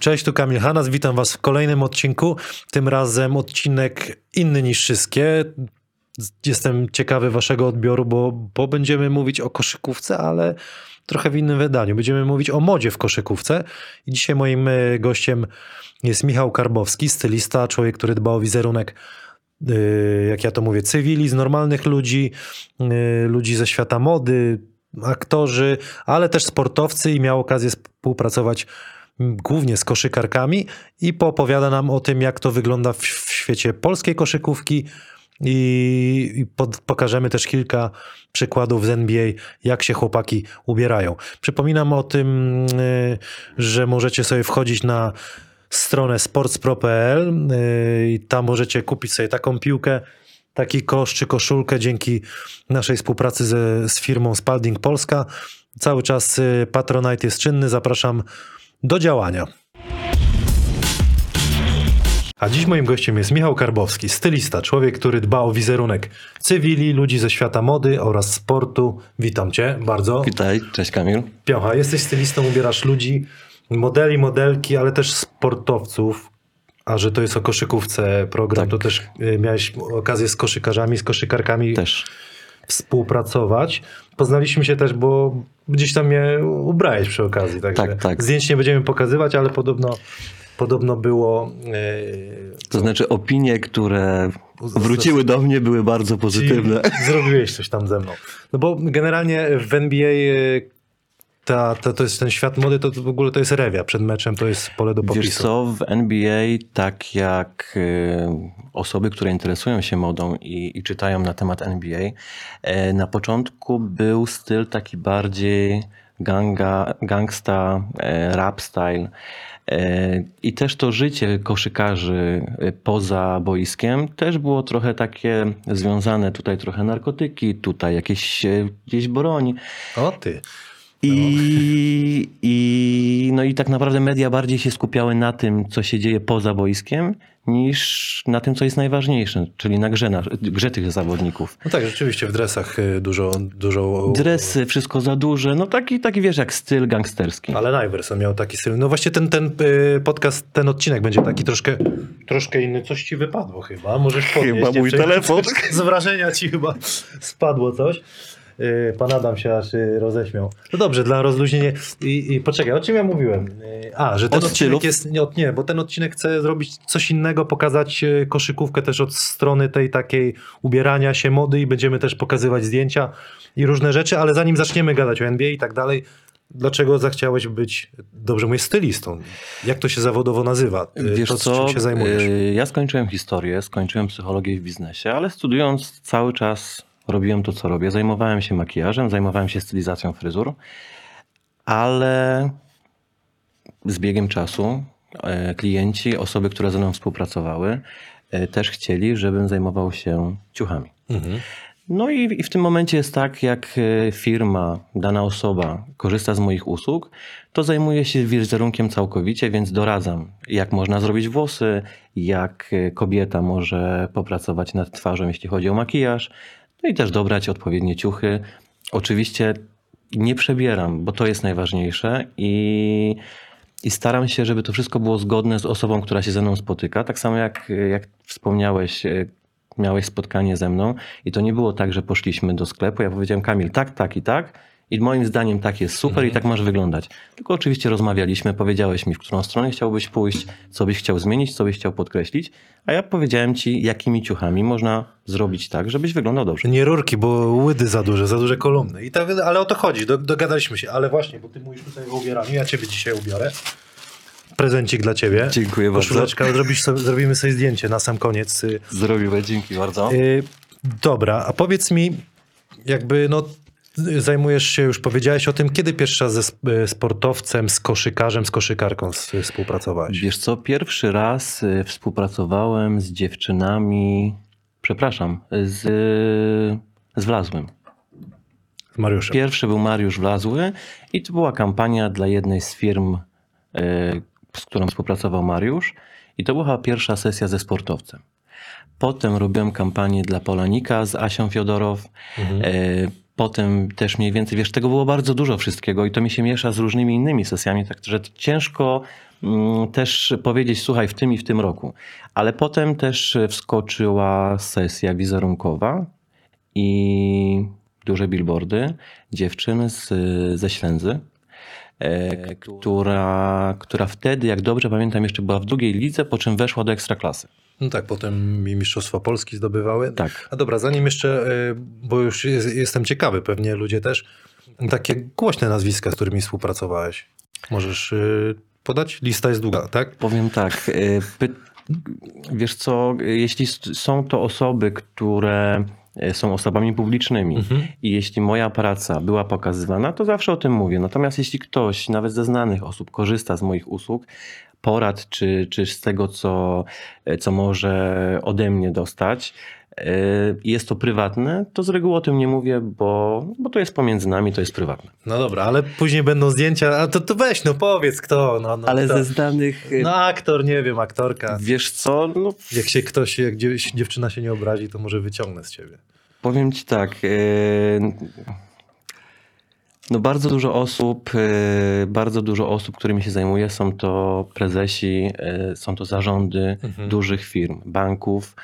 Cześć, tu Kamil Hanas, witam was w kolejnym odcinku. Tym razem odcinek inny niż wszystkie. Jestem ciekawy waszego odbioru, bo, bo będziemy mówić o koszykówce, ale trochę w innym wydaniu. Będziemy mówić o modzie w koszykówce. I dzisiaj moim e, gościem jest Michał Karbowski, stylista, człowiek, który dba o wizerunek y, jak ja to mówię, cywili, z normalnych ludzi, y, ludzi ze świata mody, aktorzy, ale też sportowcy i miał okazję współpracować głównie z koszykarkami i poopowiada nam o tym, jak to wygląda w, w świecie polskiej koszykówki i, i pod, pokażemy też kilka przykładów z NBA, jak się chłopaki ubierają. Przypominam o tym, y, że możecie sobie wchodzić na stronę sportspro.pl y, i tam możecie kupić sobie taką piłkę, taki kosz czy koszulkę dzięki naszej współpracy ze, z firmą Spalding Polska. Cały czas y, Patronite jest czynny, zapraszam do działania. A dziś moim gościem jest Michał Karbowski, stylista, człowiek, który dba o wizerunek cywili, ludzi ze świata mody oraz sportu. Witam cię bardzo. Witaj, cześć Kamil. Piocha, jesteś stylistą, ubierasz ludzi, modeli, modelki, ale też sportowców. A że to jest o koszykówce program, Tak. to też y, miałeś okazję z koszykarzami, z koszykarkami Też. współpracować. Poznaliśmy się też, bo gdzieś tam mnie ubrałeś przy okazji. Także Tak, tak. Zdjęć nie będziemy pokazywać, ale podobno, podobno było... Yy, To znaczy opinie, które wróciły do mnie były bardzo pozytywne. Zrobiłeś coś tam ze mną. No bo generalnie w NBA y, ta, ta, to jest ten świat mody, to, w ogóle to jest rewia. Przed meczem to jest pole do popisu. Wiesz co, w NBA tak jak y, osoby, które interesują się modą i, i czytają na temat NBA, e, na początku był styl taki bardziej ganga, gangsta, e, rap style. E, I też to życie koszykarzy poza boiskiem też było trochę takie związane, tutaj trochę narkotyki, tutaj jakieś gdzieś broń. O ty. I, i, no i tak naprawdę media bardziej się skupiały na tym, co się dzieje poza boiskiem, niż na tym, co jest najważniejsze, czyli na grze, na, grze tych zawodników. No tak, rzeczywiście w dresach y, dużo... dużo Dresy, wszystko za duże, no taki, taki wiesz, jak styl gangsterski. Ale Iverson miał taki styl. No właśnie ten, ten y, podcast, ten odcinek będzie taki troszkę, troszkę inny. Coś ci wypadło chyba. Możesz podnieść. Chyba mój telefon. Z wrażenia ci chyba spadło coś. Y, Pan Adam się aż y, roześmiał. No dobrze, dla rozluźnienia. I, I poczekaj, o czym ja mówiłem? Y, A, że ten Od odcinek jest. Nie, nie, bo ten odcinek chce zrobić coś innego, pokazać koszykówkę też od strony tej takiej ubierania się, mody i będziemy też pokazywać zdjęcia i różne rzeczy, ale zanim zaczniemy gadać o NBA i tak dalej, dlaczego zachciałeś być, dobrze mówię, stylistą? Jak to się zawodowo nazywa? Wiesz to, co, czym się zajmujesz? ja skończyłem historię, skończyłem psychologię w biznesie, ale studiując cały czas robiłem to, co robię. Zajmowałem się makijażem, zajmowałem się stylizacją fryzur, ale z biegiem czasu e, klienci, osoby, które ze mną współpracowały, e, też chcieli, żebym zajmował się ciuchami. Mhm. No i, i w tym momencie jest tak, jak e, firma, dana osoba korzysta z moich usług, to zajmuję się wizerunkiem całkowicie, więc doradzam, jak można zrobić włosy, jak kobieta może popracować nad twarzą, jeśli chodzi o makijaż, no i też dobrać odpowiednie ciuchy. Oczywiście nie przebieram, bo to jest najważniejsze i, i staram się, żeby to wszystko było zgodne z osobą, która się ze mną spotyka. Tak samo jak, jak wspomniałeś, e, miałeś spotkanie ze mną i to nie było tak, że poszliśmy do sklepu. Ja powiedziałem, Kamil, tak, tak i tak. I moim zdaniem tak jest super i tak masz wyglądać. Tylko oczywiście rozmawialiśmy, powiedziałeś mi, w którą stronę chciałbyś pójść, co byś chciał zmienić, co byś chciał podkreślić, a ja powiedziałem ci, jakimi ciuchami można zrobić tak, żebyś wyglądał dobrze. Nie rurki, bo łydy za duże, za duże kolumny. I tak, ale o to chodzi, do, dogadaliśmy się. Ale właśnie, bo ty mówisz tutaj o ubieraniu, ja ciebie dzisiaj ubiorę. Prezencik dla ciebie. Dziękuję bardzo. Koszuleczka, zrobisz sobie, zrobimy sobie zdjęcie na sam koniec. y, Zrobiłeś, dzięki bardzo. Y, dobra, a powiedz mi, jakby no zajmujesz się, już powiedziałeś o tym, kiedy pierwszy raz ze y, sportowcem, z koszykarzem, z koszykarką współpracowałeś? Wiesz co, pierwszy raz y, współpracowałem z dziewczynami, przepraszam, z, z Wlazłym. Z Mariuszem. Pierwszy był Mariusz Wlazły i to była kampania dla jednej z firm, z którą współpracował Mariusz i to była pierwsza sesja ze sportowcem. Potem robiłem kampanię dla Polanika z Asią Fiodorow. Mhm. Potem też mniej więcej, wiesz, tego było bardzo dużo wszystkiego i to mi się miesza z różnymi innymi sesjami, także ciężko mm, też powiedzieć, słuchaj, w tym i w tym roku. Ale potem też wskoczyła sesja wizerunkowa i duże billboardy dziewczyn z, ze Ślęzy, która, która wtedy, jak dobrze pamiętam, jeszcze była w drugiej lidze, po czym weszła do ekstraklasy. No tak, potem mi Mistrzostwa Polski zdobywały. Tak. A dobra, zanim jeszcze, y, bo już jest, jestem ciekawy, pewnie ludzie też, takie głośne nazwiska, z którymi współpracowałeś. Możesz y, podać? Lista jest długa, tak? Powiem tak. Py... Wiesz co, jeśli są to osoby, które są osobami publicznymi Mhm. i jeśli moja praca była pokazywana, to zawsze o tym mówię. Natomiast jeśli ktoś, nawet ze znanych osób, korzysta z moich usług, porad czy, czy z tego, co, co może ode mnie dostać, i jest to prywatne, to z reguły o tym nie mówię, bo, bo to jest pomiędzy nami, to jest prywatne. No dobra, ale później będą zdjęcia, a to, to weź, no powiedz kto. No, no, Ale kto. ze znanych, No aktor, nie wiem, aktorka. wiesz co, no, Jak się ktoś, jak dziew- dziewczyna się nie obrazi, to może wyciągnę z ciebie. Powiem ci tak. e, No bardzo dużo osób, e, bardzo dużo osób, którymi się zajmuję, są to prezesi, e, są to zarządy Mhm. dużych firm, banków,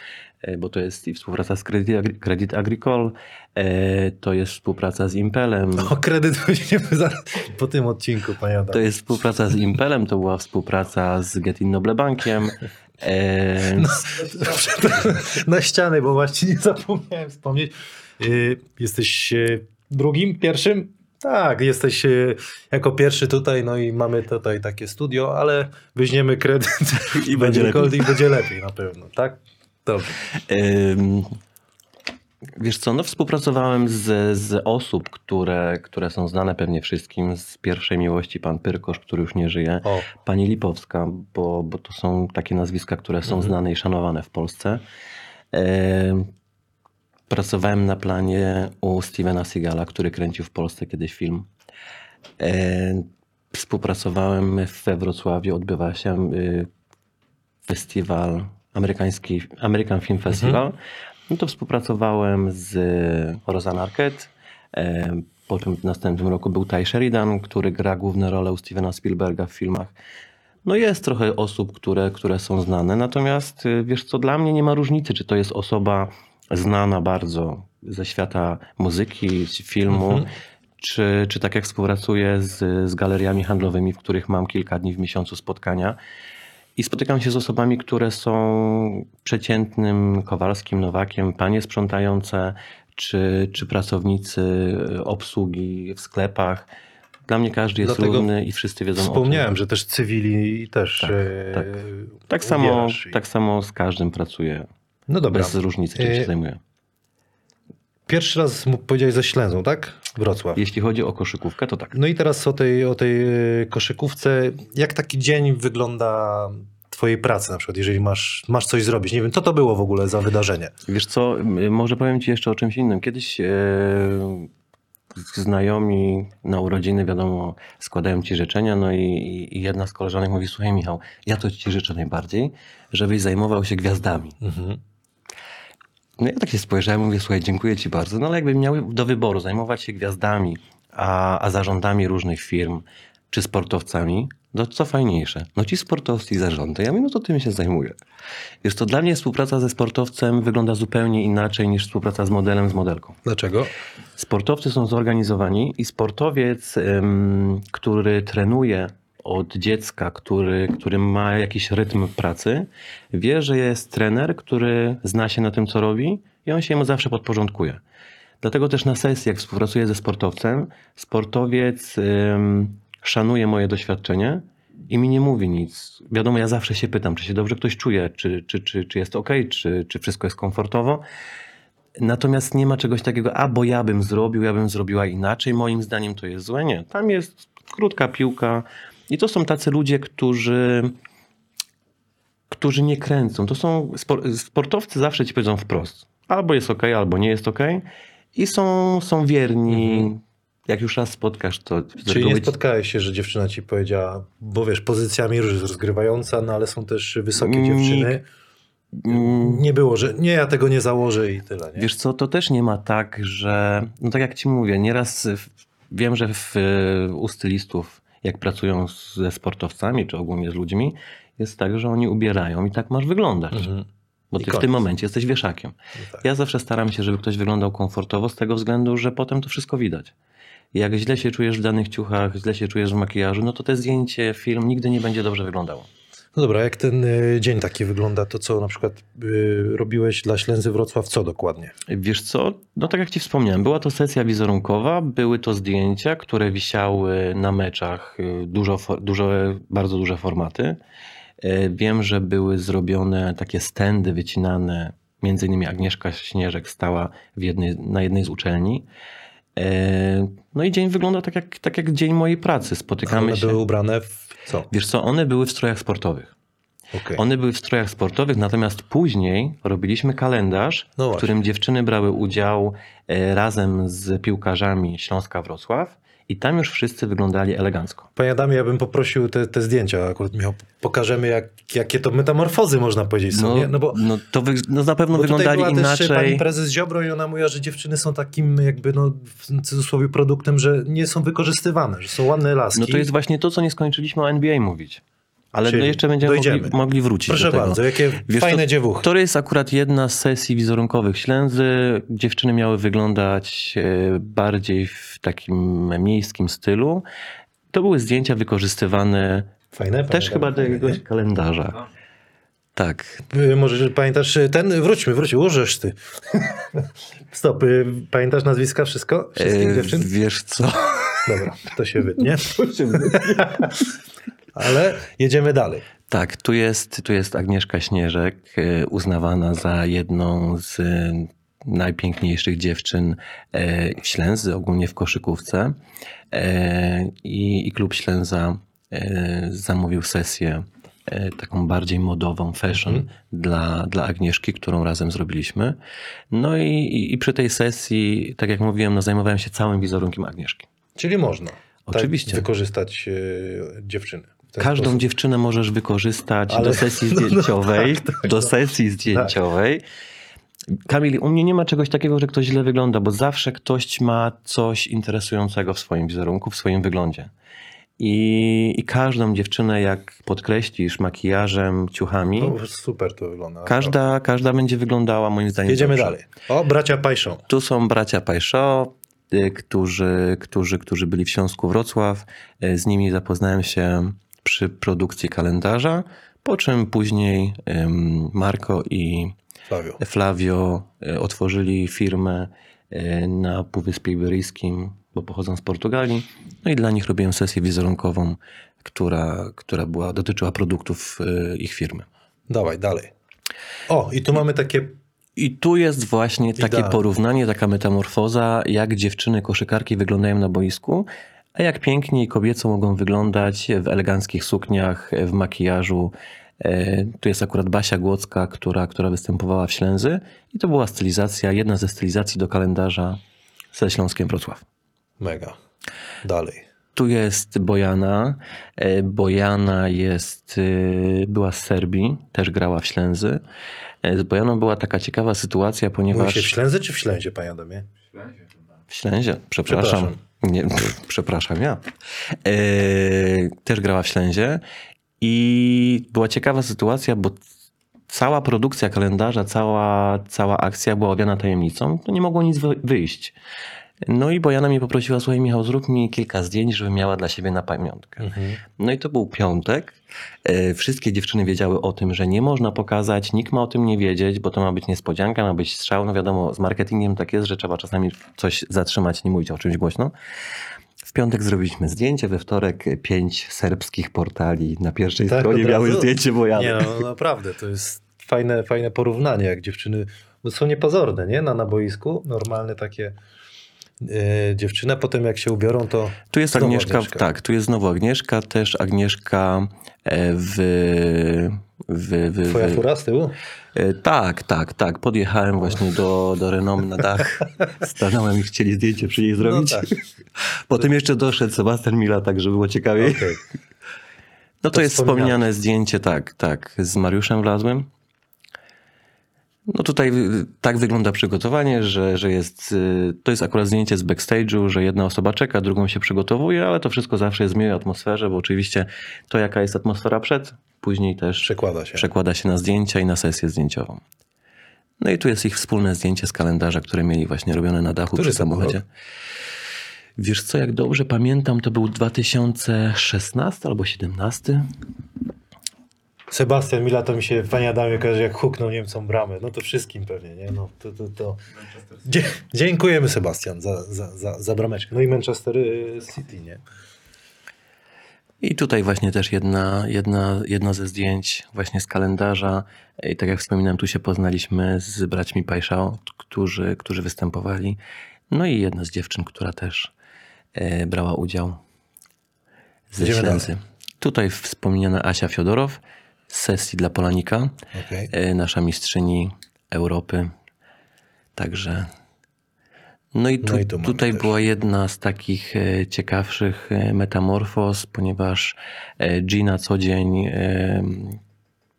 bo to jest i współpraca z Credit, Credit Agricole, to jest współpraca z Impelem, O kredyt weźmiemy zaraz po tym odcinku, panie Adam. to jest współpraca z Impelem, to była współpraca z Getin Noble Bankiem. e, Na ściany, bo właśnie nie zapomniałem wspomnieć. Y, Jesteś y, drugim, pierwszym? Tak, jesteś y, jako pierwszy tutaj, no i mamy tutaj takie studio, ale weźmiemy kredyt I będzie lepiej. i będzie lepiej na pewno, tak? Dobrze. Wiesz co, no współpracowałem z, z osób, które, które są znane pewnie wszystkim z pierwszej miłości, pan Pyrkosz, który już nie żyje, O, pani Lipowska, bo, bo to są takie nazwiska, które są Mhm. znane i szanowane w Polsce. Ym, Pracowałem na planie u Stevena Seagala, który kręcił w Polsce kiedyś film. Ym, Współpracowałem we Wrocławiu, odbywa się y, festiwal amerykański, American Film Festival. No to współpracowałem z Rosanna Arquette. E, Po czym w następnym roku był Ty Sheridan, który gra główne role u Stevena Spielberga w filmach. No jest trochę osób, które, które są znane, natomiast y, wiesz co, dla mnie nie ma różnicy, czy to jest osoba znana bardzo ze świata muzyki, filmu, Mhm. czy, czy tak jak współpracuję z, z galeriami handlowymi, w których mam kilka dni w miesiącu spotkania. I spotykam się z osobami, które są przeciętnym Kowalskim, Nowakiem, panie sprzątające, czy, czy pracownicy obsługi w sklepach. Dla mnie każdy jest Dlatego równy i wszyscy wiedzą o wspomniałem, że też cywili też Tak, e, tak. tym. Tak samo, i- tak samo z każdym pracuję. No dobra. Bez różnicy, czym się zajmuję. Pierwszy raz powiedziałeś ze Ślęzą, tak? Wrocław. Jeśli chodzi o koszykówkę, to tak. No i teraz o tej, o tej e, koszykówce. Jak taki dzień wygląda twojej pracy na przykład, jeżeli masz, masz coś zrobić? Nie wiem, co to było w ogóle za wydarzenie? Wiesz co, może powiem ci jeszcze o czymś innym. Kiedyś e, znajomi na urodziny, wiadomo, składają ci życzenia, no i, i jedna z koleżanek mówi, słuchaj Michał, ja to ci życzę najbardziej, żebyś zajmował się gwiazdami. Mhm. No ja tak się spojrzałem, mówię, słuchaj, dziękuję ci bardzo, no ale jakbym miał do wyboru zajmować się gwiazdami, a, a zarządami różnych firm, czy sportowcami, no co fajniejsze? No ci sportowcy i zarządy. Ja mówię, no to tym się zajmuję. Wiesz, to dla mnie współpraca ze sportowcem wygląda zupełnie inaczej niż współpraca z modelem, z modelką. Dlaczego? Sportowcy są zorganizowani i sportowiec, który trenuje od dziecka, który, który ma jakiś rytm pracy, wie, że jest trener, który zna się na tym, co robi i on się mu zawsze podporządkuje. Dlatego też na sesji, jak współpracuję ze sportowcem, sportowiec ym, szanuje moje doświadczenie i mi nie mówi nic. Wiadomo, ja zawsze się pytam, czy się dobrze ktoś czuje, czy, czy, czy, czy jest ok, czy, czy wszystko jest komfortowo. Natomiast nie ma czegoś takiego, a bo ja bym zrobił, ja bym zrobiła inaczej, moim zdaniem to jest złe. Nie, tam jest krótka piłka i to są tacy ludzie, którzy, którzy nie kręcą. To są spor- sportowcy zawsze ci powiedzą wprost. Albo jest ok, albo nie jest ok. I są, są wierni. Jak już raz spotkasz, to Czyli nie ci- spotkałeś się, że dziewczyna ci powiedziała, bo wiesz, pozycjami już jest rozgrywająca, no ale są też wysokie Nikt- dziewczyny. Mm, Nie było, że nie, ja tego nie założę i tyle, nie? Wiesz co, to też nie ma tak, że, no tak jak ci mówię, nieraz w- wiem, że w, u stylistów, jak pracują ze sportowcami, czy ogólnie z ludźmi, jest tak, że oni ubierają i tak masz wyglądać. Mhm. Bo I ty w tym momencie jesteś wieszakiem. No tak. Ja zawsze staram się, żeby ktoś wyglądał komfortowo z tego względu, że potem to wszystko widać. Jak źle się czujesz w danych ciuchach, źle się czujesz w makijażu, no to te zdjęcie, film nigdy nie będzie dobrze wyglądało. No dobra, jak ten y, dzień taki wygląda, to co na przykład y, robiłeś dla Ślęzy Wrocław, co dokładnie? Wiesz co? No tak jak ci wspomniałem, była to sesja wizerunkowa, były to zdjęcia, które wisiały na meczach, y, dużo, dużo, bardzo duże formaty. E, Wiem, że były zrobione takie stędy wycinane, między innymi Agnieszka Śnieżek stała w jednej, na jednej z uczelni. E, No i dzień wygląda tak jak, tak jak dzień mojej pracy. A Spotykamy one się. były ubrane w co? Wiesz co, one były w strojach sportowych. Okej. One były w strojach sportowych, natomiast później robiliśmy kalendarz, No w którym dziewczyny brały udział e, razem z piłkarzami Śląska Wrocław i tam już wszyscy wyglądali elegancko. Panie Adamie, ja bym poprosił te, te zdjęcia, akurat Michał, pokażemy jak, jakie to metamorfozy można powiedzieć są, No, nie? No bo, no to wy, no na pewno wyglądali była też pani inaczej. prezes Ziobro i ona mówiła, że dziewczyny są takim jakby, no w cudzysłowie produktem, że nie są wykorzystywane, że są ładne laski. No to jest właśnie to, co nie skończyliśmy o NBA mówić. Ale Czyli no jeszcze będziemy dojdziemy. mogli, mogli wrócić Proszę do tego. bardzo, jakie Wiesz, fajne to- dziewuchy. To jest akurat jedna z sesji wizerunkowych Ślęzy. Dziewczyny miały wyglądać e, bardziej w takim miejskim stylu. To były zdjęcia wykorzystywane Fajne? też pamiętam, chyba do fajne, jakiegoś kalendarza. Tak. Y, Może że pamiętasz y, ten? Wróćmy, wróćmy, urzesz ty. Stop, y, pamiętasz nazwiska, wszystko? Wszystkich E, dziewczyn? Wiesz co? Dobra, to się wytnie. Ale jedziemy dalej. Tak, tu jest, tu jest Agnieszka Śnieżek, e, uznawana za jedną z e, najpiękniejszych dziewczyn e, w Ślęzy, ogólnie w koszykówce. E, I, i klub Ślęza e, zamówił sesję taką bardziej modową, fashion dla, dla Agnieszki, którą razem zrobiliśmy. No i, i, i przy tej sesji, tak jak mówiłem, no, zajmowałem się całym wizerunkiem Agnieszki. Czyli można. Oczywiście. Tak wykorzystać y, dziewczyny. Każdą sposób. dziewczynę możesz wykorzystać Ale- do sesji no zdjęciowej. tak, tak, do no. sesji zdjęciowej. Kamil, u mnie nie ma czegoś takiego, że ktoś źle wygląda, bo zawsze ktoś ma coś interesującego w swoim wizerunku, w swoim wyglądzie. I, i każdą dziewczynę, jak podkreślisz makijażem, ciuchami, No, super to wygląda. każda, każda będzie wyglądała moim zdaniem Jedziemy dobrze. dalej. O, bracia Pajszą. Tu są bracia Pajszo, y, którzy, którzy, którzy byli w Śląsku Wrocław. Y, Z nimi zapoznałem się przy produkcji kalendarza, po czym później Marco i Flavio. Flavio y, otworzyli firmę y, na Półwyspie Iberyjskim, bo pochodzą z Portugalii. No i dla nich robiłem sesję wizerunkową, która, która była, dotyczyła produktów y, ich firmy. Dawaj, dalej. O, i tu mamy takie... I tu jest właśnie takie Idealnie. porównanie, taka metamorfoza, jak dziewczyny koszykarki wyglądają na boisku, a jak pięknie i kobieco mogą wyglądać w eleganckich sukniach, w makijażu. E, Tu jest akurat Basia Głocka, która, która występowała w Ślęzy i to była stylizacja, jedna ze stylizacji do kalendarza ze Śląskiem Wrocław. Mega. Dalej. Tu jest Bojana. E, Bojana jest, e, była z Serbii, też grała w Ślęzy. Z Bojaną była taka ciekawa sytuacja, Mówi ponieważ... się w Ślęzy czy w Ślęzie, panie Adamie? W Ślęzie, przepraszam. Przepraszam. Nie, przepraszam ja. E, też grała w Ślęzie i była ciekawa sytuacja, bo cała produkcja kalendarza, cała, cała akcja była owiana tajemnicą, to nie mogło nic wy- wyjść. No i Bojana mnie poprosiła, słuchaj Michał, zrób mi kilka zdjęć, żebym miała dla siebie na pamiątkę. Mhm. No i to był piątek. E, Wszystkie dziewczyny wiedziały o tym, że nie można pokazać, nikt ma o tym nie wiedzieć, bo to ma być niespodzianka, ma być strzał. No wiadomo, z marketingiem tak jest, że trzeba czasami coś zatrzymać, nie mówić o czymś głośno. W piątek zrobiliśmy zdjęcie, we wtorek pięć serbskich portali na pierwszej Tak, stronie miały zdjęcie Bojany. Nie no, naprawdę, to jest fajne, fajne porównanie, jak dziewczyny bo są niepozorne, nie? Na, na boisku, normalne takie e, dziewczyny, a potem jak się ubiorą, to Tu jest Agnieszka, Agnieszka. tak, tu jest znowu Agnieszka, też Agnieszka e, w... w, w, twoja fura z tyłu? E, Tak, tak, tak. Podjechałem właśnie do, do Renomy na dach. Stanąłem i chcieli zdjęcie przy niej zrobić. tak. Potem jeszcze doszedł Sebastian Mila, tak żeby było ciekawiej. Okej. No to, to jest wspomniane zdjęcie, tak, tak, z Mariuszem Wlazłym. No tutaj tak wygląda przygotowanie, że, że jest, y, to jest akurat zdjęcie z backstage'u, że jedna osoba czeka, drugą się przygotowuje, ale to wszystko zawsze jest w miłej atmosferze, bo oczywiście to jaka jest atmosfera przed, później też Przekłada się. przekłada się na zdjęcia i na sesję zdjęciową. No i tu jest ich wspólne zdjęcie z kalendarza, które mieli właśnie robione na dachu Który przy samochodzie. Wiesz co, jak dobrze pamiętam, to był 2016 albo 2017. Sebastian Mila to mi się, panie Adamie, kojarzy jak huknął Niemcom bramę. No to wszystkim pewnie, nie? No to, to, to. Dzie- dziękujemy Sebastian za, za, za, za brameczkę. No i Manchester y, City, nie? I tutaj właśnie też jedna, jedna, jedno ze zdjęć właśnie z kalendarza. I tak jak wspominałem, tu się poznaliśmy z braćmi Pajszao, którzy, którzy występowali. No i jedna z dziewczyn, która też e, brała udział ze dalej. Tutaj wspomniana Asia Fiodorow sesji dla Polanika, Okej. e, nasza mistrzyni Europy. Także. No i, tu, No i tu tutaj też. była jedna z takich e, ciekawszych e, metamorfoz, ponieważ Gina co dzień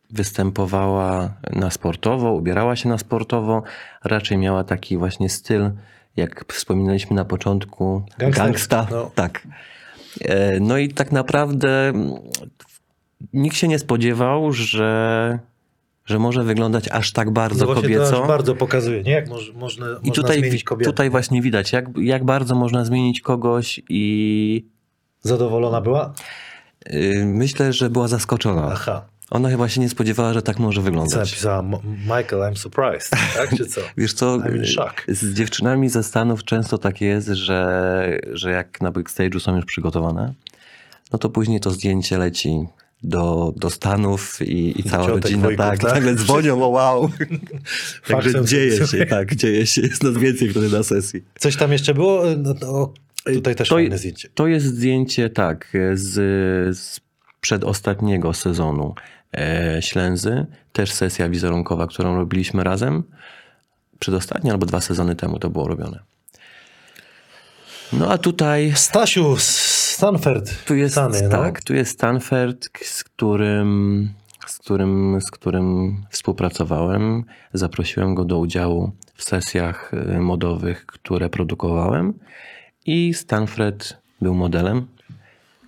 występowała na sportowo, ubierała się na sportowo, raczej miała taki właśnie styl, jak wspominaliśmy na początku, Gangsterski, gangsta. no. Tak. No i tak naprawdę nikt się nie spodziewał, że, że może wyglądać aż tak bardzo No to kobieco. aż bardzo pokazuje, nie? Jak moż, można, I można tutaj, zmienić kobietę. tutaj właśnie widać, jak, jak bardzo można zmienić kogoś i Zadowolona była? yy, myślę, że była zaskoczona. Aha. Ona chyba się nie spodziewała, że tak może Co wyglądać. napisała? M- Michael, I'm surprised. Tak, czy co? Wiesz co, z dziewczynami ze Stanów często tak jest, że, że jak na backstage'u są już przygotowane, no to później to zdjęcie leci do, do Stanów i, i cała ciotek, rodzina wujków, tak, tak? nagle dzwonią, o wow. Także dzieje się, tak, dzieje się, jest nas więcej wtedy na sesji. Coś tam jeszcze było? No, to, tutaj też To- fajne zdjęcie. To jest zdjęcie, tak, z, z przedostatniego sezonu e, Ślęzy. Też sesja wizerunkowa, którą robiliśmy razem. Przedostatnie albo dwa sezony temu to było robione. No a tutaj Stasiu Stanford. tu jest, Stany, no. tak, tu jest Stanford, z którym, z, którym, z którym współpracowałem. Zaprosiłem go do udziału w sesjach e, modowych, które produkowałem. I Stanford był modelem,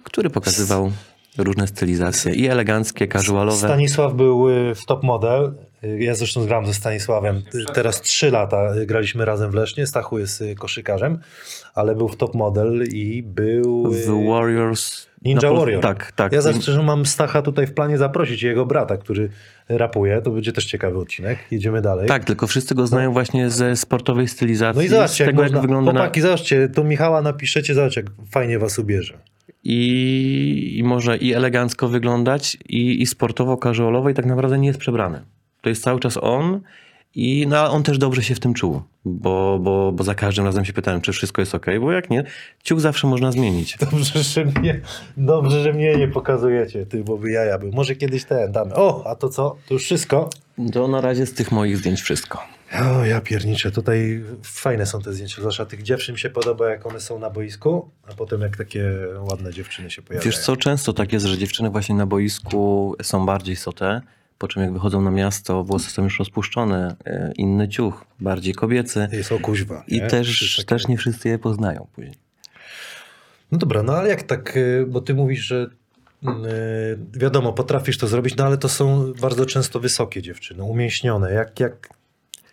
który pokazywał różne stylizacje i eleganckie, casualowe. Stanisław był y, w top model. Y, Ja zresztą gram ze Stanisławem. Y, Teraz trzy lata graliśmy razem w Lesznie. Stachu jest koszykarzem, ale był w top model i był... w Warriors. Ninja na Warrior. Tak, tak. Ja zawsze mam Stacha tutaj w planie zaprosić jego brata, który rapuje. To będzie też ciekawy odcinek. Jedziemy dalej. Tak, tylko wszyscy go znają właśnie ze sportowej stylizacji. No i zobaczcie, jak, tego, można... jak wygląda na, Chłopaki, zobaczcie, tu Michała napiszecie, zobaczcie, jak fajnie was ubierze. I, i może i elegancko wyglądać, i, i sportowo, casualowo, i tak naprawdę nie jest przebrany. To jest cały czas on, i no, on też dobrze się w tym czuł, bo, bo, bo za każdym razem się pytałem, czy wszystko jest ok, bo jak nie, ciuch zawsze można zmienić. Dobrze, że mnie, dobrze, że mnie nie pokazujecie, ty, bo by jaja był. Może kiedyś ten damy. O, a to co? To już wszystko? To na razie z tych moich zdjęć wszystko. O, ja pierniczę. Tutaj fajne są te zdjęcia. Zwłaszcza tych dziewczyn mi się podoba, jak one są na boisku, a potem jak takie ładne dziewczyny się pojawiają. Wiesz co, często tak jest, że dziewczyny właśnie na boisku są bardziej sote, po czym jak wychodzą na miasto, włosy są już rozpuszczone, e, inny ciuch, bardziej kobiecy. Jest o kuźwa. I nie? też, takie- też nie wszyscy je poznają później. No dobra, no ale jak tak, y, bo ty mówisz, że y, wiadomo, potrafisz to zrobić, no ale to są bardzo często wysokie dziewczyny, umięśnione. Jak, jak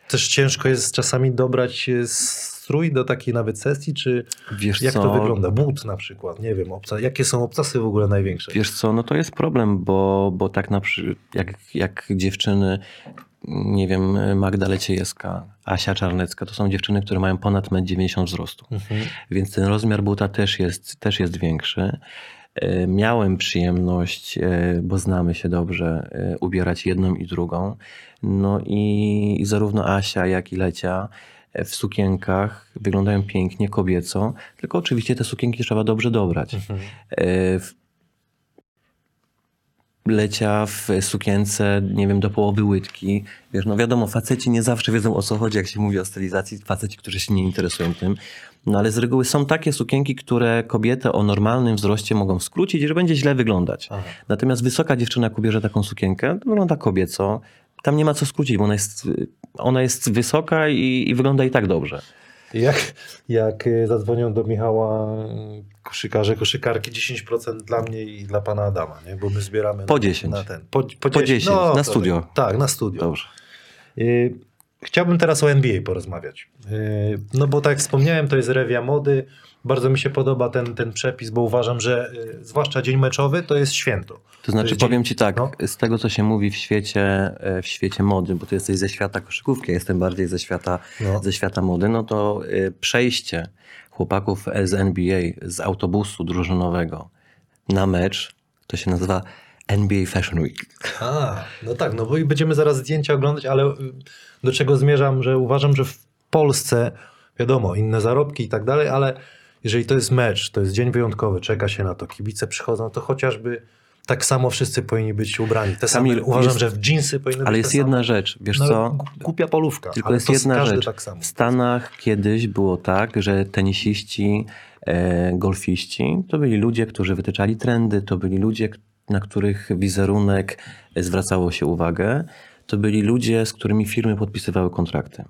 też ciężko jest czasami dobrać y, strój do takiej nawet sesji, czy Wiesz jak co, to wygląda? But na przykład, nie wiem, obca, jakie są obcasy w ogóle największe? Wiesz co, no to jest problem, bo, bo tak na przykład jak, jak dziewczyny, nie wiem, Magda Leciejewska, Asia Czarnecka, to są dziewczyny, które mają ponad 1,90 m wzrostu. Mhm. Więc ten rozmiar buta też jest, też jest większy. E, Miałem przyjemność, e, bo znamy się dobrze, e, ubierać jedną i drugą. No i, i zarówno Asia, jak i Lecia w sukienkach wyglądają pięknie, kobieco, tylko oczywiście te sukienki trzeba dobrze dobrać. Mhm. Lecia w sukience, nie wiem, do połowy łydki. Wiesz, no wiadomo, faceci nie zawsze wiedzą o co chodzi, jak się mówi o stylizacji. Faceci, którzy się nie interesują tym. No ale z reguły są takie sukienki, które kobietę o normalnym wzroście mogą skrócić że będzie źle wyglądać. Aha. Natomiast wysoka dziewczyna, jak ubierze taką sukienkę, wygląda kobieco. tam nie ma co skrócić, bo ona jest, ona jest wysoka i, i wygląda i tak dobrze. Jak, jak y, zadzwonią do Michała y, koszykarze, koszykarki 10% dla mnie i dla pana Adama, nie? bo my zbieramy Po na, 10. na ten. Po, po, Po 10, na to- studio. Tak, na studio. Dobrze. Y, Chciałbym teraz o NBA porozmawiać. Y, No bo tak jak wspomniałem, to jest rewia mody. Bardzo mi się podoba ten, ten przepis, bo uważam, że y, zwłaszcza dzień meczowy to jest święto. To znaczy, jest powiem dzień- ci tak, no. z tego co się mówi w świecie, e, w świecie mody, bo ty jesteś ze świata koszykówki, ja jestem bardziej ze świata, No. ze świata mody, no to e, przejście chłopaków z NBA z autobusu drużynowego na mecz, to się nazywa NBA Fashion Week. A, no tak, no bo i będziemy zaraz zdjęcia oglądać, ale y, do czego zmierzam, że uważam, że w Polsce, wiadomo, inne zarobki i tak dalej, ale jeżeli to jest mecz, to jest dzień wyjątkowy, czeka się na to, kibice przychodzą, to chociażby tak samo wszyscy powinni być ubrani. Te same, Kamil, uważam, jest- że w dżinsy powinny być Ale jest jedna rzecz, wiesz co? Głupia polówka, Tylko ale jest jedna rzecz. tak. W Stanach kiedyś było tak, że tenisiści, e, golfiści to byli ludzie, którzy wytyczali trendy, to byli ludzie, na których wizerunek zwracało się uwagę, to byli ludzie, z którymi firmy podpisywały kontrakty.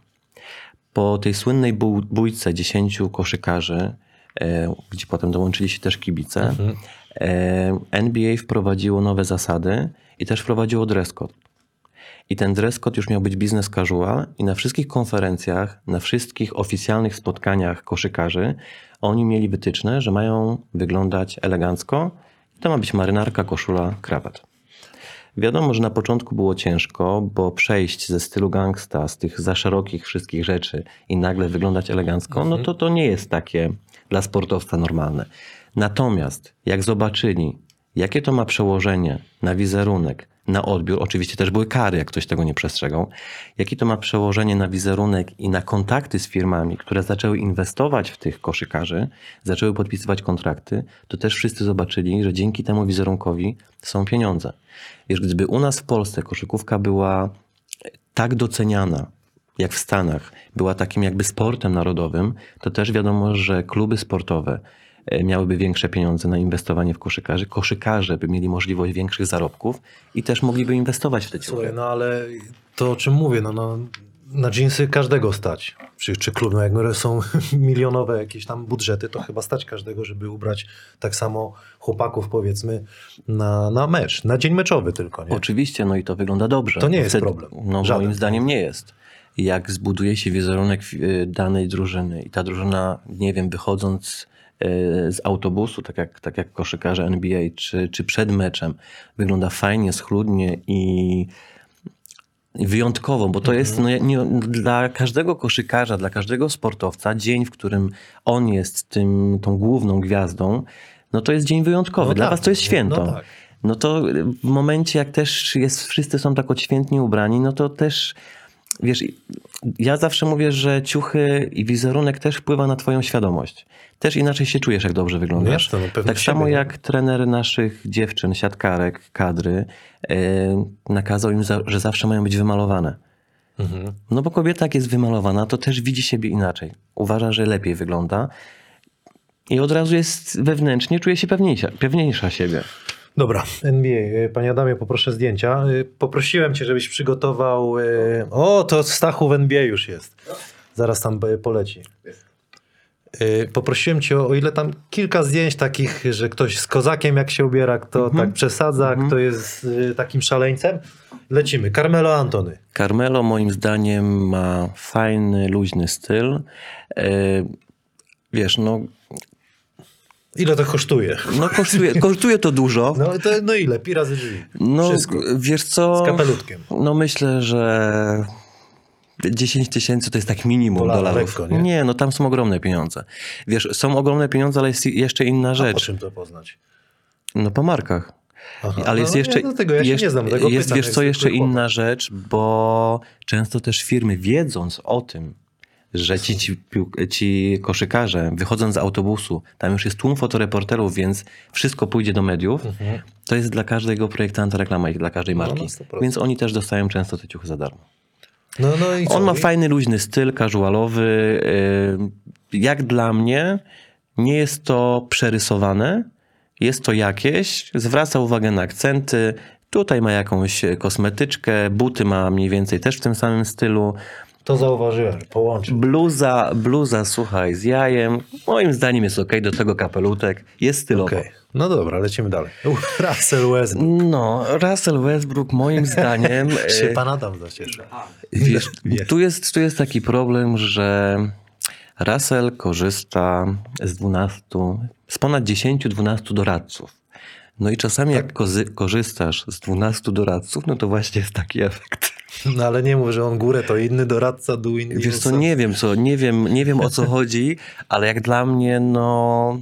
Po tej słynnej bój- bójce 10 koszykarzy, e, gdzie potem dołączyli się też kibice, Mhm. e, NBA wprowadziło nowe zasady i też wprowadziło dress code. I ten dress code już miał być business casual i na wszystkich konferencjach, na wszystkich oficjalnych spotkaniach koszykarzy oni mieli wytyczne, że mają wyglądać elegancko. To ma być marynarka, koszula, krawat. Wiadomo, że na początku było ciężko, bo przejść ze stylu gangsta, z tych za szerokich wszystkich rzeczy i nagle wyglądać elegancko, no to to nie jest takie dla sportowca normalne. Natomiast jak zobaczyli, jakie to ma przełożenie na wizerunek, na odbiór, oczywiście też były kary, jak ktoś tego nie przestrzegał, jakie to ma przełożenie na wizerunek i na kontakty z firmami, które zaczęły inwestować w tych koszykarzy, zaczęły podpisywać kontrakty, to też wszyscy zobaczyli, że dzięki temu wizerunkowi są pieniądze. Wiesz, gdyby u nas w Polsce koszykówka była tak doceniana, jak w Stanach, była takim jakby sportem narodowym, to też wiadomo, że kluby sportowe miałyby większe pieniądze na inwestowanie w koszykarzy, koszykarze by mieli możliwość większych zarobków i też mogliby inwestować w te ciuchy. Słuchaj, no ale to o czym mówię, no, no na dżinsy każdego stać. Czy, czy klub, no jak są milionowe jakieś tam budżety, to chyba stać każdego, żeby ubrać tak samo chłopaków powiedzmy na, na mecz, na dzień meczowy tylko, nie? Oczywiście, no i to wygląda dobrze. To nie Bo jest problem. No Żaden. moim zdaniem nie jest. Jak zbuduje się wizerunek y, danej drużyny i ta drużyna, nie wiem, wychodząc z autobusu, tak jak, tak jak koszykarze NBA, czy, czy przed meczem, wygląda fajnie, schludnie i wyjątkowo, bo to Mhm. jest no, nie, dla każdego koszykarza, dla każdego sportowca dzień, w którym on jest tym, tą główną gwiazdą, no to jest dzień wyjątkowy. No dla tak, was to jest no święto. tak. No to w momencie, jak też jest, wszyscy są tak odświętnie ubrani, no to też, wiesz, ja zawsze mówię, że ciuchy i wizerunek też wpływa na twoją świadomość. Też inaczej się czujesz, jak dobrze wyglądasz. No tak samo nie? jak trener naszych dziewczyn, siatkarek, kadry, yy, nakazał im, za, że zawsze mają być wymalowane. Mhm. No bo kobieta jak jest wymalowana, to też widzi siebie inaczej. Uważa, że lepiej wygląda i od razu jest wewnętrznie, czuje się pewniejsza, pewniejsza siebie. Dobra, NBA. y, Panie Adamie, poproszę zdjęcia. Y, Poprosiłem cię, żebyś przygotował... y, O, to Stachu w NBA już jest. Zaraz tam poleci. Poprosiłem cię o, o ile tam kilka zdjęć takich, że ktoś z kozakiem jak się ubiera, kto tak przesadza, kto jest takim szaleńcem. Lecimy. Carmelo Antony. Carmelo moim zdaniem ma fajny, luźny styl. Wiesz, no, Ile to kosztuje? no kosztuje, kosztuje to dużo. No, to, no ile? Pi razy drzwi. No, Wszystko. wiesz co? Z kapelutkiem. No myślę, że 10 tysięcy to jest tak minimum Dolara dolarów. lekko, nie? no tam są ogromne pieniądze. Wiesz, są ogromne pieniądze, ale jest jeszcze inna A po rzecz. czym to poznać? No po markach. Aha. Ale jest no, jeszcze, Ja do tego ja się jeszcze- nie znam. Tego jest pytam, wiesz co, jeszcze inna rzecz, bo często też firmy wiedząc o tym, że ci, ci, ci koszykarze wychodząc z autobusu, tam już jest tłum fotoreporterów, więc wszystko pójdzie do mediów, Mhm. to jest dla każdego projektanta reklama i dla każdej No, marki. 100%. więc oni też dostają często te ciuchy za darmo. No, no i co? On ma fajny, luźny styl, casualowy. yy, Jak dla mnie, nie jest to przerysowane, jest to jakieś, zwraca uwagę na akcenty, Tutaj ma jakąś kosmetyczkę, buty ma mniej więcej też w tym samym stylu. To zauważyłem, połączył. Bluza, bluza, słuchaj, z jajem. Moim zdaniem jest ok, do tego kapelutek. Jest stylowo. Okej, no dobra, lecimy dalej. Russell Westbrook. No, Russell Westbrook moim zdaniem... Się pan Adam zacieszy. Wiesz. Tu, jest, tu jest taki problem, że Russell korzysta z 12, z ponad 10-12 doradców. No i czasami jak kozy, korzystasz z 12 doradców, no to właśnie jest taki efekt. No ale nie mów, że on górę to inny doradca, dół inny Wiesz co, nie wiem co, nie wiem, nie wiem o co chodzi, ale jak dla mnie, no...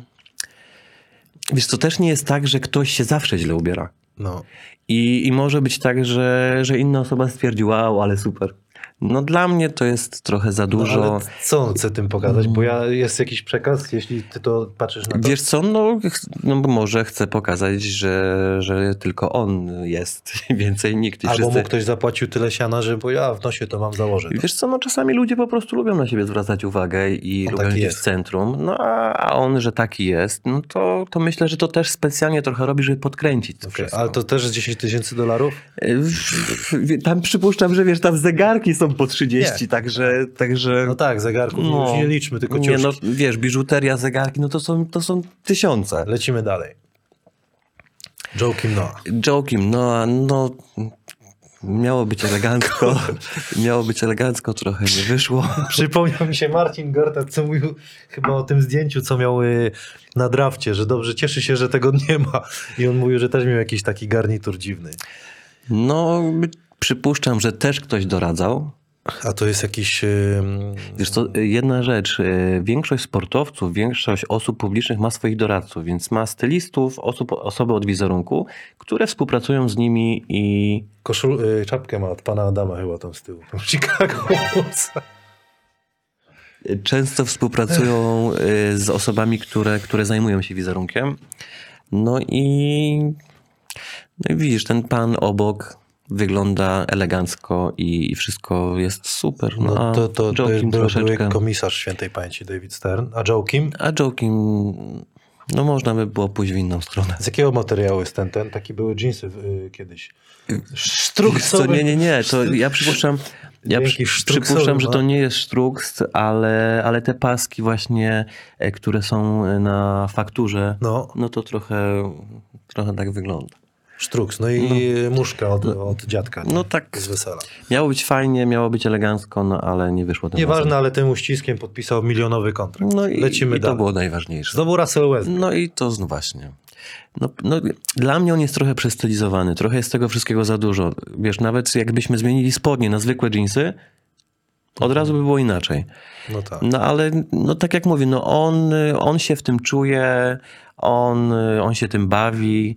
Wiesz co, też nie jest tak, że ktoś się zawsze źle ubiera. No. I, I może być tak, że, że inna osoba stwierdzi, wow, ale super. No dla mnie to jest trochę za No, dużo. ale co on chce tym pokazać? Bo ja, jest jakiś przekaz, jeśli ty to patrzysz na to. Wiesz co, no, no może chcę pokazać, że, że tylko on jest, więcej nikt. I Albo wszyscy... mu ktoś zapłacił tyle siana, że bo ja w nosie to mam założę. Wiesz co, no czasami ludzie po prostu lubią na siebie zwracać uwagę i On lubią taki w centrum. No a, on, że taki jest, no to, to myślę, że to też specjalnie trochę robi, żeby podkręcić to wszystko. Ale to też z 10 tysięcy dolarów? Y, Tam przypuszczam, że wiesz, tam zegarki są po 30, Nie. także... także... No tak, zegarków No. nie liczmy, tylko Nie, ciuszki. no wiesz, biżuteria, zegarki, no to są, to są tysiące. Lecimy dalej. Joakim Noah. Jokim, no, a no miało być elegancko, miało być elegancko, trochę nie wyszło. Przypomniał mi się Marcin Gortat, co mówił chyba o tym zdjęciu, co miał y, na drafcie, że dobrze, cieszy się, że tego nie ma. I on mówił, że też miał jakiś taki garnitur dziwny. No, przypuszczam, że też ktoś doradzał. A to jest jakiś... Wiesz co, jedna rzecz, y, większość sportowców, większość osób publicznych ma swoich doradców, więc ma stylistów, osób, osoby od wizerunku, które współpracują z nimi i Koszul, y, czapkę ma od pana Adama chyba tam z tyłu. Chicago Bulls. często współpracują y, z osobami, które, które zajmują się wizerunkiem. No i, no i widzisz, ten pan obok wygląda elegancko i, i wszystko jest super. No, No to, to, to był, troszeczkę... były komisarz świętej pamięci David Stern. A Joakim? A Joakim, no można by było pójść w inną stronę. Z jakiego materiału jest ten? ten? Taki były jeansy y, kiedyś. Co, nie, nie, nie, to ja przypuszczam, ja przy, przypuszczam, że no. to nie jest sztruks, ale, ale te paski właśnie, e, które są na fakturze, No, no to trochę, trochę tak wygląda. Sztruks. No i muszka od, od dziadka. nie? No tak. Z wesela. Miało być fajnie, miało być elegancko, no ale nie wyszło tym razem. Nieważne, ale tym uściskiem podpisał milionowy kontrakt. No i, Lecimy i to dalej. było najważniejsze. Znowu Russell Westbrook. No i to no właśnie. No, no, dla mnie on jest trochę przestylizowany, trochę jest tego wszystkiego za dużo. Wiesz, nawet jakbyśmy zmienili spodnie na zwykłe dżinsy, od razu by było inaczej. No tak. No ale, no tak jak mówię, no on, on się w tym czuje, on, on się tym bawi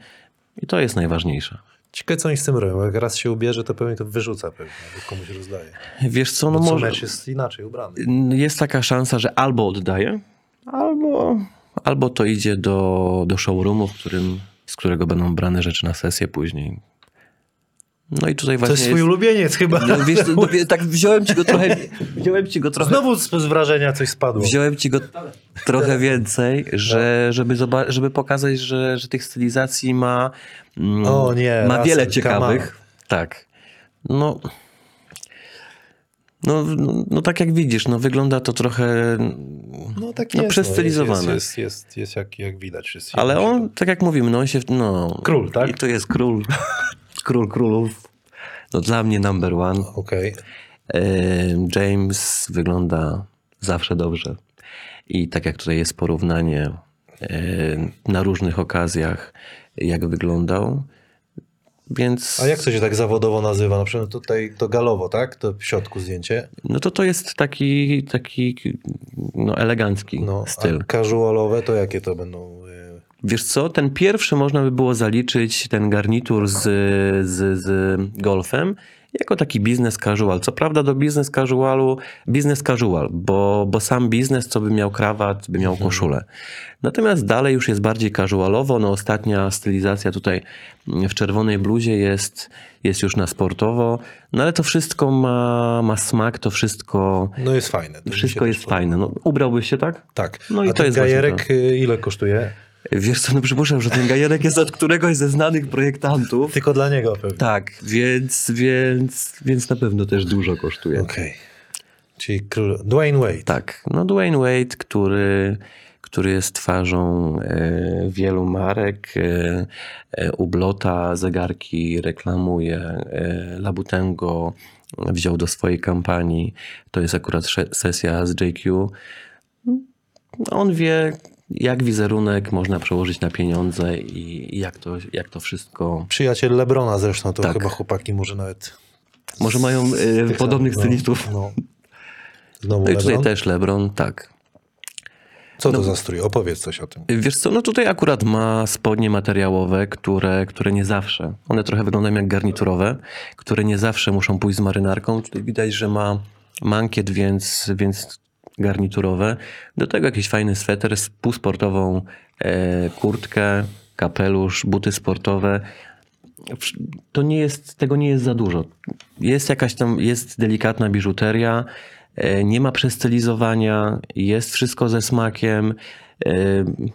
i to jest najważniejsze. Ciekawe, co oni z tym robią. Jak raz się ubierze, to pewnie to wyrzuca pewnie, komuś rozdaje. Wiesz co, no No co może... mecz jest inaczej ubrany. Jest taka szansa, że albo oddaje, albo, albo to idzie do, do showroomu, w którym, z którego będą brane rzeczy na sesję później. No i tutaj To właśnie jest twój ulubieniec chyba. No, wiesz, no, tak wziąłem ci go trochę, wziąłem ci go trochę, Znowu z, z wrażenia coś spadło. wziąłem ci go trochę więcej, że, żeby, żeby pokazać, że, że tych stylizacji ma, mm, O nie, ma wiele ciekawych. Tak. No, no, no, no tak jak widzisz, no wygląda to trochę, No tak no, jest. przestylizowane. Jest, jest, jest, jest jak, jak widać. Ale on, tak jak mówimy, no on się, no... Król, tak? I to jest król, król królów. No dla mnie number one. Okej. E, James wygląda zawsze dobrze. I tak jak tutaj jest porównanie e, na różnych okazjach, jak wyglądał. Więc A jak to się tak zawodowo nazywa? Na przykład tutaj to galowo, tak? To w środku zdjęcie. no to to jest taki, taki no, elegancki No, styl. a casualowe to jakie to będą? Wiesz co, ten pierwszy można by było zaliczyć, ten garnitur z, z, z golfem, jako taki biznes casual. Co prawda do biznes casualu, biznes casual, bo, bo sam biznes, co by miał krawat, by miał koszulę. Natomiast dalej już jest bardziej casualowo. No ostatnia stylizacja tutaj w czerwonej bluzie jest, jest już na sportowo. No ale to wszystko ma, ma smak, to wszystko, No jest fajne. Wszystko jest fajne. No, ubrałbyś się tak? Tak. No i a to jest gajerek y, ile kosztuje? Wiesz co, no przypuszczam, że ten gajerek jest od któregoś ze znanych projektantów. Tylko dla niego pewnie. Tak, więc, więc, więc na pewno też dużo kosztuje. Okej. Czyli król... Dwayne Wade. Tak, no Dwayne Wade, który, który jest twarzą e, wielu marek, e, e, Ublota zegarki reklamuje, e, Labutengo wziął do swojej kampanii, to jest akurat sesja z JQ. On wie, jak wizerunek można przełożyć na pieniądze i jak to, jak to wszystko... Przyjaciel Lebrona zresztą, to Tak. chyba chłopaki może nawet... Może mają e, tych podobnych samych, stylistów. No, no. Znowu No i tutaj Lebron? też LeBron, tak. Co no- to za strój? Opowiedz coś o tym. Wiesz co, no tutaj akurat ma spodnie materiałowe, które, które nie zawsze, one trochę wyglądają jak garniturowe, które nie zawsze muszą pójść z marynarką. Tutaj widać, że ma mankiet, więc, więc garniturowe. Do tego jakiś fajny sweter, półsportową e, kurtkę, kapelusz, buty sportowe. To nie jest, tego nie jest za dużo. Jest jakaś tam, jest delikatna biżuteria, e, nie ma przestylizowania, jest wszystko ze smakiem. E,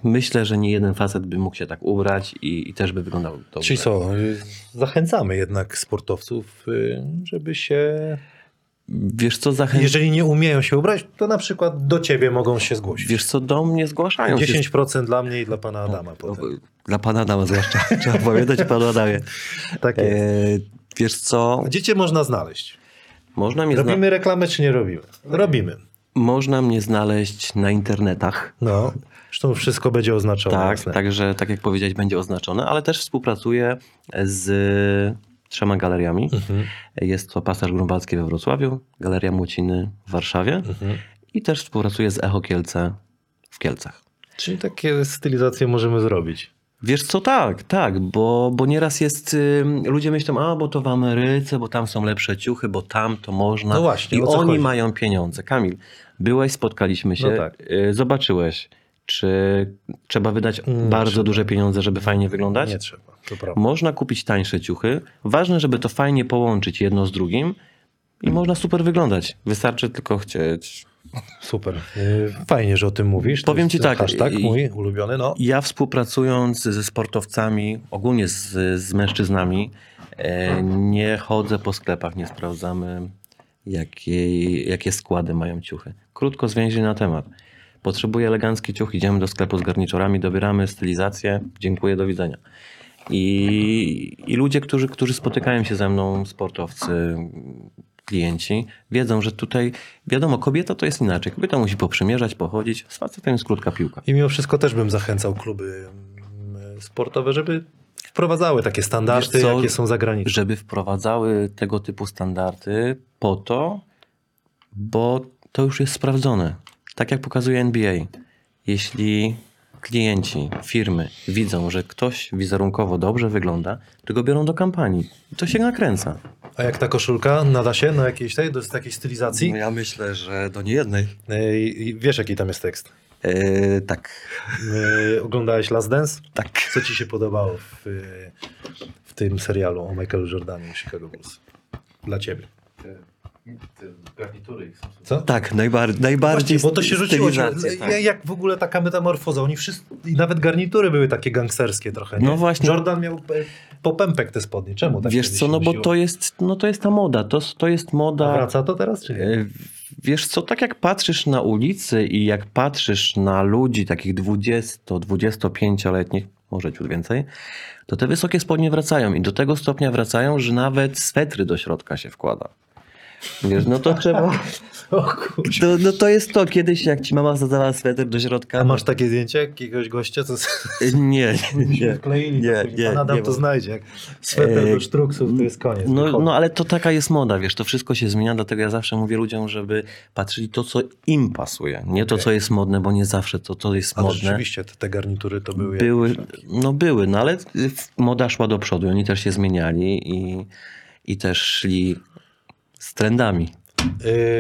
Myślę, że nie jeden facet by mógł się tak ubrać i, i też by wyglądał dobrze. Czyli co, zachęcamy jednak sportowców, y, żeby się... Wiesz co, zachęcam. Jeżeli nie umieją się ubrać, to na przykład do ciebie mogą się zgłosić. Wiesz co, do mnie zgłaszają się. 10% dla mnie i dla pana Adama potem. Dla pana Adama zwłaszcza. Trzeba pamiętać o panu Adamie. Tak E, jest. wiesz co, Gdzie cię można znaleźć? można mnie, zna- Robimy reklamę czy nie robimy? Robimy. można mnie znaleźć na internetach. No, zresztą wszystko będzie oznaczone. Tak, jasne. także tak jak powiedziałeś, będzie oznaczone, ale też współpracuję z trzema galeriami. Mhm, Jest to Pasaż Grunwaldzki we Wrocławiu, Galeria Młociny w Warszawie mhm. i też współpracuję z Echo Kielce w Kielcach. Czyli takie stylizacje możemy zrobić. Wiesz co, tak, tak, bo, bo nieraz jest, y, ludzie myślą, a bo to w Ameryce, bo tam są lepsze ciuchy, bo tam to można. No właśnie, I oni chodzi? mają pieniądze. Kamil, byłeś, spotkaliśmy się, No tak. y, zobaczyłeś, czy trzeba wydać Mm, bardzo trzeba. duże pieniądze, żeby fajnie wyglądać? Nie trzeba, to prawda. Można kupić tańsze ciuchy. Ważne, żeby to fajnie połączyć jedno z drugim i można super wyglądać. Wystarczy tylko chcieć. Super. Y, Fajnie, że o tym mówisz. Powiem ci tak, Hashtag mój ulubiony, no. Ja współpracując ze sportowcami, ogólnie z, z mężczyznami, e, nie chodzę po sklepach, nie sprawdzamy, jakie, jakie składy mają ciuchy. Krótko zwięźle na temat. Potrzebuję elegancki ciuch, idziemy do sklepu z garniturami, dobieramy stylizację, dziękuję, do widzenia. I, i ludzie, którzy, którzy spotykają się ze mną, sportowcy, klienci, wiedzą, że tutaj, wiadomo, kobieta to jest inaczej. Kobieta musi poprzymierzać, pochodzić, z facetem jest krótka piłka. I mimo wszystko też bym zachęcał kluby mm, sportowe, żeby wprowadzały takie standardy, co? jakie są za granicą. żeby wprowadzały tego typu standardy po to, bo to już jest sprawdzone. Tak jak pokazuje NBA. Jeśli klienci, firmy widzą, że ktoś wizerunkowo dobrze wygląda, to go biorą do kampanii. I to się nakręca. A jak ta koszulka nada się na jakiejś tej, do takiej stylizacji? No ja myślę, że do niejednej. Y, i wiesz, jaki tam jest tekst? Yy, tak. Y, oglądałeś Last Dance? Tak. Co ci się podobało w, w tym serialu o Michaelu Jordanie i Chicago Bulls? Dla ciebie. Garnitury ich są. Co? Tak, najbar- najbardziej Właśnie, bo to się rzuciło. stylizacje, tak. Ja- Jak w ogóle taka metamorfoza? Oni wszyscy, i nawet garnitury były takie gangsterskie trochę. Nie? No właśnie. Jordan miał e, popępek te spodnie. Czemu tak Wiesz co, no bo to jest, no to jest ta moda. To, to jest A moda. wraca to teraz, czy nie? E, Wiesz co, tak jak patrzysz na ulicy i jak patrzysz na ludzi takich 20-25-letnich, może ciut więcej, to te wysokie spodnie wracają i do tego stopnia wracają, że nawet swetry do środka się wkłada. Wiesz, no to trzeba... O kurczę. To, no to jest to, kiedyś jak ci mama zadała sweter do środka... A masz takie zdjęcie jakiegoś gościa, co Nie, nie. wkleili? nie, to później nie, Pan Adam nie to znajdzie. Jak sweter E, do sztruksów, to jest koniec. No, no ale to taka jest moda, wiesz, to wszystko się zmienia, dlatego ja zawsze mówię ludziom, żeby patrzyli to, co im pasuje, nie to, co jest modne, bo nie zawsze to, co jest Ale modne. rzeczywiście te, te garnitury to były... Były, no były, no ale moda szła do przodu, oni też się zmieniali i, i też szli z trendami.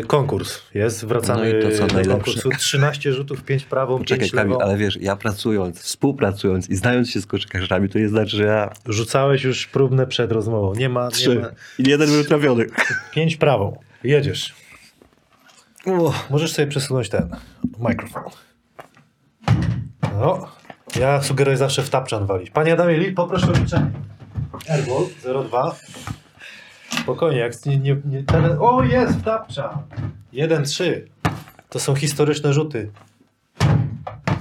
Y, konkurs jest, wracamy No i to co do najlepsze. konkursu. 13 rzutów, 5 prawą, Poczekaj 5 Kamil, lewą. ale wiesz, ja pracując, współpracując i znając się z koszykarzami, to nie znaczy, że ja Rzucałeś już próbne przed rozmową. Nie ma, nie trzy ma. i jeden był trafiony. 5 prawą. Jedziesz. Możesz sobie przesunąć ten mikrofon. No. Ja sugeruję zawsze w tapczan walić. Panie Adamie, poproszę o liczenie. Airball 02. Spokojnie, jak nie... nie, nie tele... O, jest w tapczan! 1-3. To są historyczne rzuty.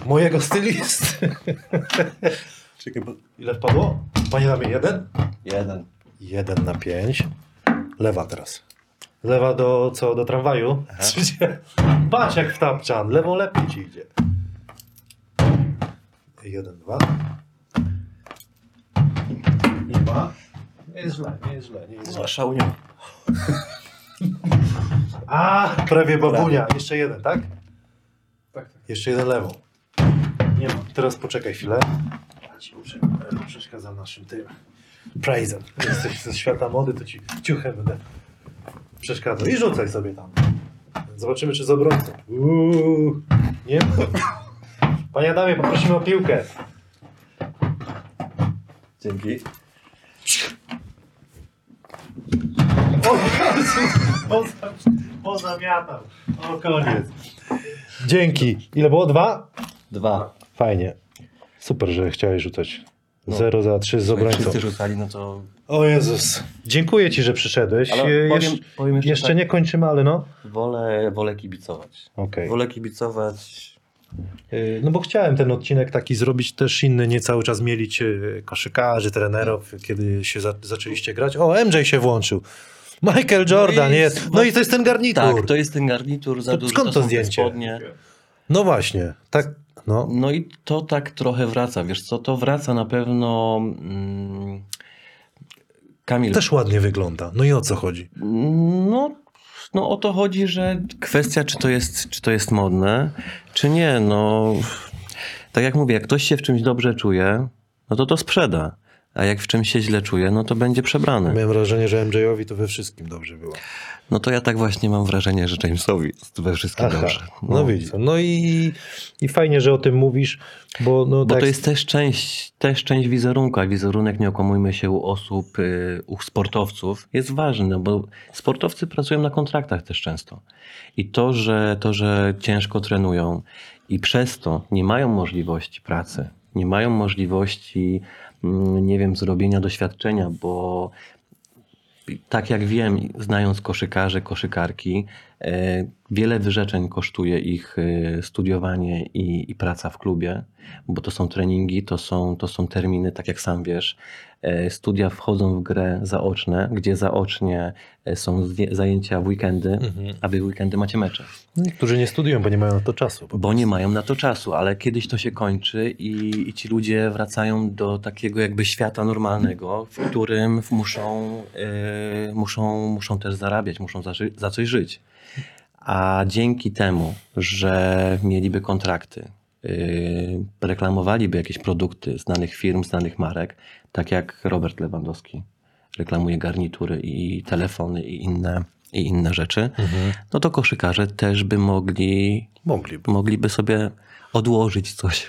Mojego stylisty. Czekaj, bo... Ile wpadło? Panie Adamie, jeden? Jeden. 1 na 5. Lewa teraz. Lewa do co? Do tramwaju? Patrz jak w tapczan. Lewą lepiej ci idzie. 1, 2. Nie ma. Nie jest źle, nie jest źle. Nie jest źle. A, prawie babunia. Jeszcze jeden, tak? Tak, tak. Jeszcze jeden lewą. Nie ma. Teraz poczekaj chwilę. Ja ci muszę- Przeszkadzam naszym tym. Praisem. Jesteś ze świata mody, to ci ciuchem będę przeszkadzał. I rzucaj sobie tam. Zobaczymy, czy z obrońcą. Uuu, nie ma. Panie Adamie, poprosimy o piłkę. Dzięki. O Jezus, poza, pozamiatał. O, koniec. Dzięki. Ile było? Dwa? Dwa. Fajnie. Super, że chciałeś rzucać. No. 0 za 3 z Jak obrońcą. wszyscy rzucali, no to... O Jezus. Dziękuję ci, że przyszedłeś. Ale powiem, jeszcze powiem jeszcze, jeszcze tak, nie kończymy, ale no. Wolę, wolę kibicować. Okej. Wolę kibicować... Y, No bo chciałem ten odcinek taki zrobić też inny, nie cały czas mielić y, koszykarzy, trenerów, kiedy się za, zaczęliście grać. O, MJ się włączył. Michael Jordan i- jest. No i to jest ten garnitur. Tak, to jest ten garnitur, za To duży skąd to to zdjęcie? spodnie. No właśnie. Tak. No. No i to tak trochę wraca, wiesz co, to wraca na pewno... Mm, Kamil, Też ładnie wygląda. No i o co chodzi? No, no o to chodzi, że kwestia, czy to, jest, czy to jest modne, czy nie. No, tak jak mówię, jak ktoś się w czymś dobrze czuje, no to to sprzeda. A jak w czymś się źle czuje, no to będzie przebrany. Miałem wrażenie, że MJ-owi to we wszystkim dobrze było. No to ja tak właśnie mam wrażenie, że Jamesowi we wszystkim dobrze. No, widzisz. No i, i fajnie, że o tym mówisz, bo no Bo tak, to jest też część, też część wizerunku, a wizerunek, nie okłamujmy się, u osób, y, u sportowców jest ważny, no bo sportowcy pracują na kontraktach też często. I to że, to, że ciężko trenują i przez to nie mają możliwości pracy, nie mają możliwości, nie wiem, zrobienia doświadczenia, bo tak jak wiem, znając koszykarzy, koszykarki, e, wiele wyrzeczeń kosztuje ich e, studiowanie i, i praca w klubie, bo to są treningi, to są, to są terminy, tak jak sam wiesz. E, Studia wchodzą w grę zaoczne, gdzie zaocznie e, są zajęcia w weekendy, Mhm. a wy weekendy macie mecze. Niektórzy nie studiują, bo nie mają na to czasu. Bo nie mają na to czasu, ale kiedyś to się kończy i, i ci ludzie wracają do takiego jakby świata normalnego, w którym muszą, yy, muszą, muszą też zarabiać, muszą za, za coś żyć. A dzięki temu, że mieliby kontrakty, reklamowaliby jakieś produkty znanych firm, znanych marek, tak jak Robert Lewandowski reklamuje garnitury i telefony i inne, i inne rzeczy, Mhm. no to koszykarze też by mogli, Mogliby. mogliby sobie odłożyć coś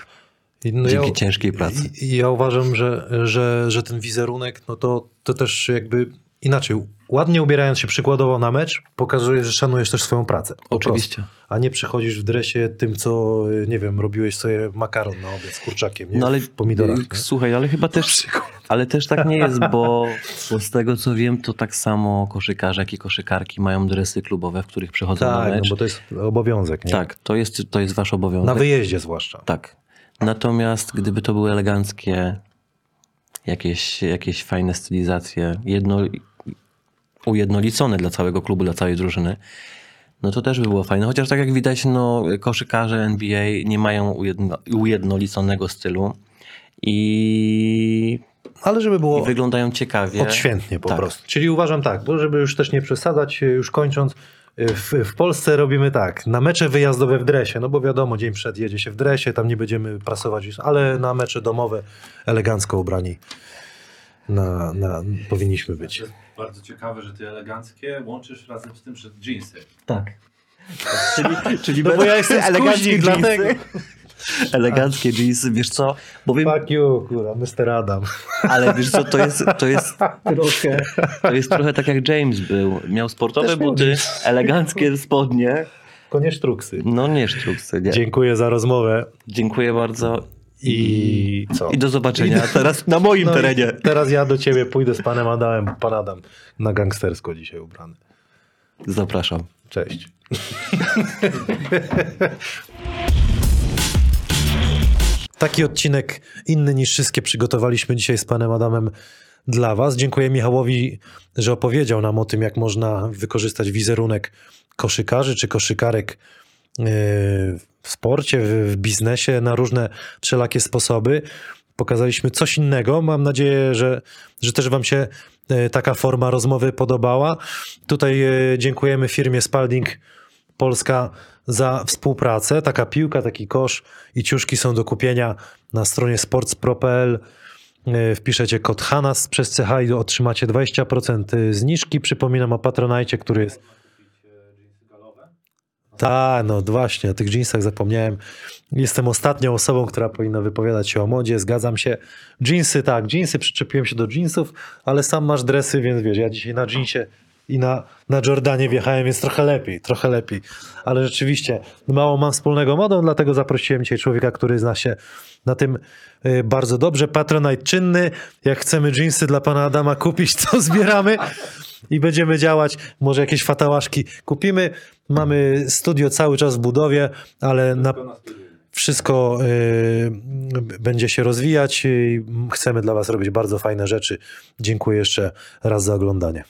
no dzięki ciężkiej pracy. Ja uważam, że, że, że ten wizerunek, no to, to też jakby inaczej, ładnie ubierając się przykładowo na mecz, pokazujesz, że szanujesz też swoją pracę. Oczywiście. Prostu. A nie przychodzisz w dresie tym, co, y, nie wiem, robiłeś sobie makaron na obiad z kurczakiem, nie? No ale w pomidorach. y, Nie? słuchaj, ale chyba też, ale też tak nie jest, bo, bo z tego co wiem, to tak samo koszykarze, jak i koszykarki mają dresy klubowe, w których przychodzą na Tak, no mecz. bo to jest obowiązek, nie? Tak, to jest, to jest wasz obowiązek. Na wyjeździe zwłaszcza. Tak. Natomiast gdyby to były eleganckie, jakieś, jakieś fajne stylizacje, jedno, ujednolicone dla całego klubu, dla całej drużyny, no to też by było fajne. Chociaż tak jak widać, no, koszykarze NBA nie mają ujedno, ujednoliconego stylu i, Ale żeby i było wyglądają ciekawie. odświętnie po Tak. prostu. Czyli uważam tak, bo żeby już też nie przesadzać, y, już kończąc, y, w, w Polsce robimy tak, na mecze wyjazdowe w dresie, no bo wiadomo, dzień przed jedzie się w dresie, tam nie będziemy prasować, ale na mecze domowe elegancko ubrani na, na, powinniśmy być. Bardzo ciekawe, że ty eleganckie łączysz razem z tym, że dżinsy. Tak. Czyli, czyli No bo ja jestem skuźnik, dlatego. Eleganckie jeansy, wiesz co? Bowiem Fuck you, kurwa, Mr. Adam. Ale wiesz co, to jest, to jest trochę, to jest trochę tak jak James był. Miał sportowe Też buty, eleganckie spodnie. Konie sztruksy. No nie sztruksy, nie. Dziękuję za rozmowę Dziękuję bardzo. I co? I do zobaczenia teraz na moim No i terenie. Teraz ja do ciebie pójdę z panem Adamem, bo pan Adam na gangstersko dzisiaj ubrany. Zapraszam. Cześć. Taki odcinek inny niż wszystkie przygotowaliśmy dzisiaj z panem Adamem dla was. Dziękuję Michałowi, że opowiedział nam o tym, jak można wykorzystać wizerunek koszykarzy czy koszykarek yy, w sporcie, w, w biznesie na różne wszelakie sposoby. Pokazaliśmy coś innego. Mam nadzieję, że, że też wam się yy, taka forma rozmowy podobała. Tutaj yy, dziękujemy firmie Spalding Polska za współpracę. Taka piłka, taki kosz i ciuszki są do kupienia na stronie sportspro.pl. Yy, Wpiszecie kod HANAS przez CH i otrzymacie 20% zniżki. Przypominam o Patronajcie, który jest tak, no właśnie, o tych jeansach zapomniałem. Jestem ostatnią osobą, która powinna wypowiadać się o modzie, zgadzam się. Jeansy, tak, jeansy, przyczepiłem się do jeansów, ale sam masz dresy, więc wiesz, ja dzisiaj na jeansie i na, na Jordanie wjechałem, więc trochę lepiej, trochę lepiej. Ale rzeczywiście mało mam wspólnego modą, dlatego zaprosiłem dzisiaj człowieka, który zna się na tym y, bardzo dobrze. Patronite czynny, jak chcemy jeansy dla pana Adama kupić, to zbieramy i będziemy działać. Może jakieś fatałaszki kupimy. Mamy studio cały czas w budowie, ale na wszystko y, będzie się rozwijać i chcemy dla was robić bardzo fajne rzeczy. Dziękuję jeszcze raz za oglądanie.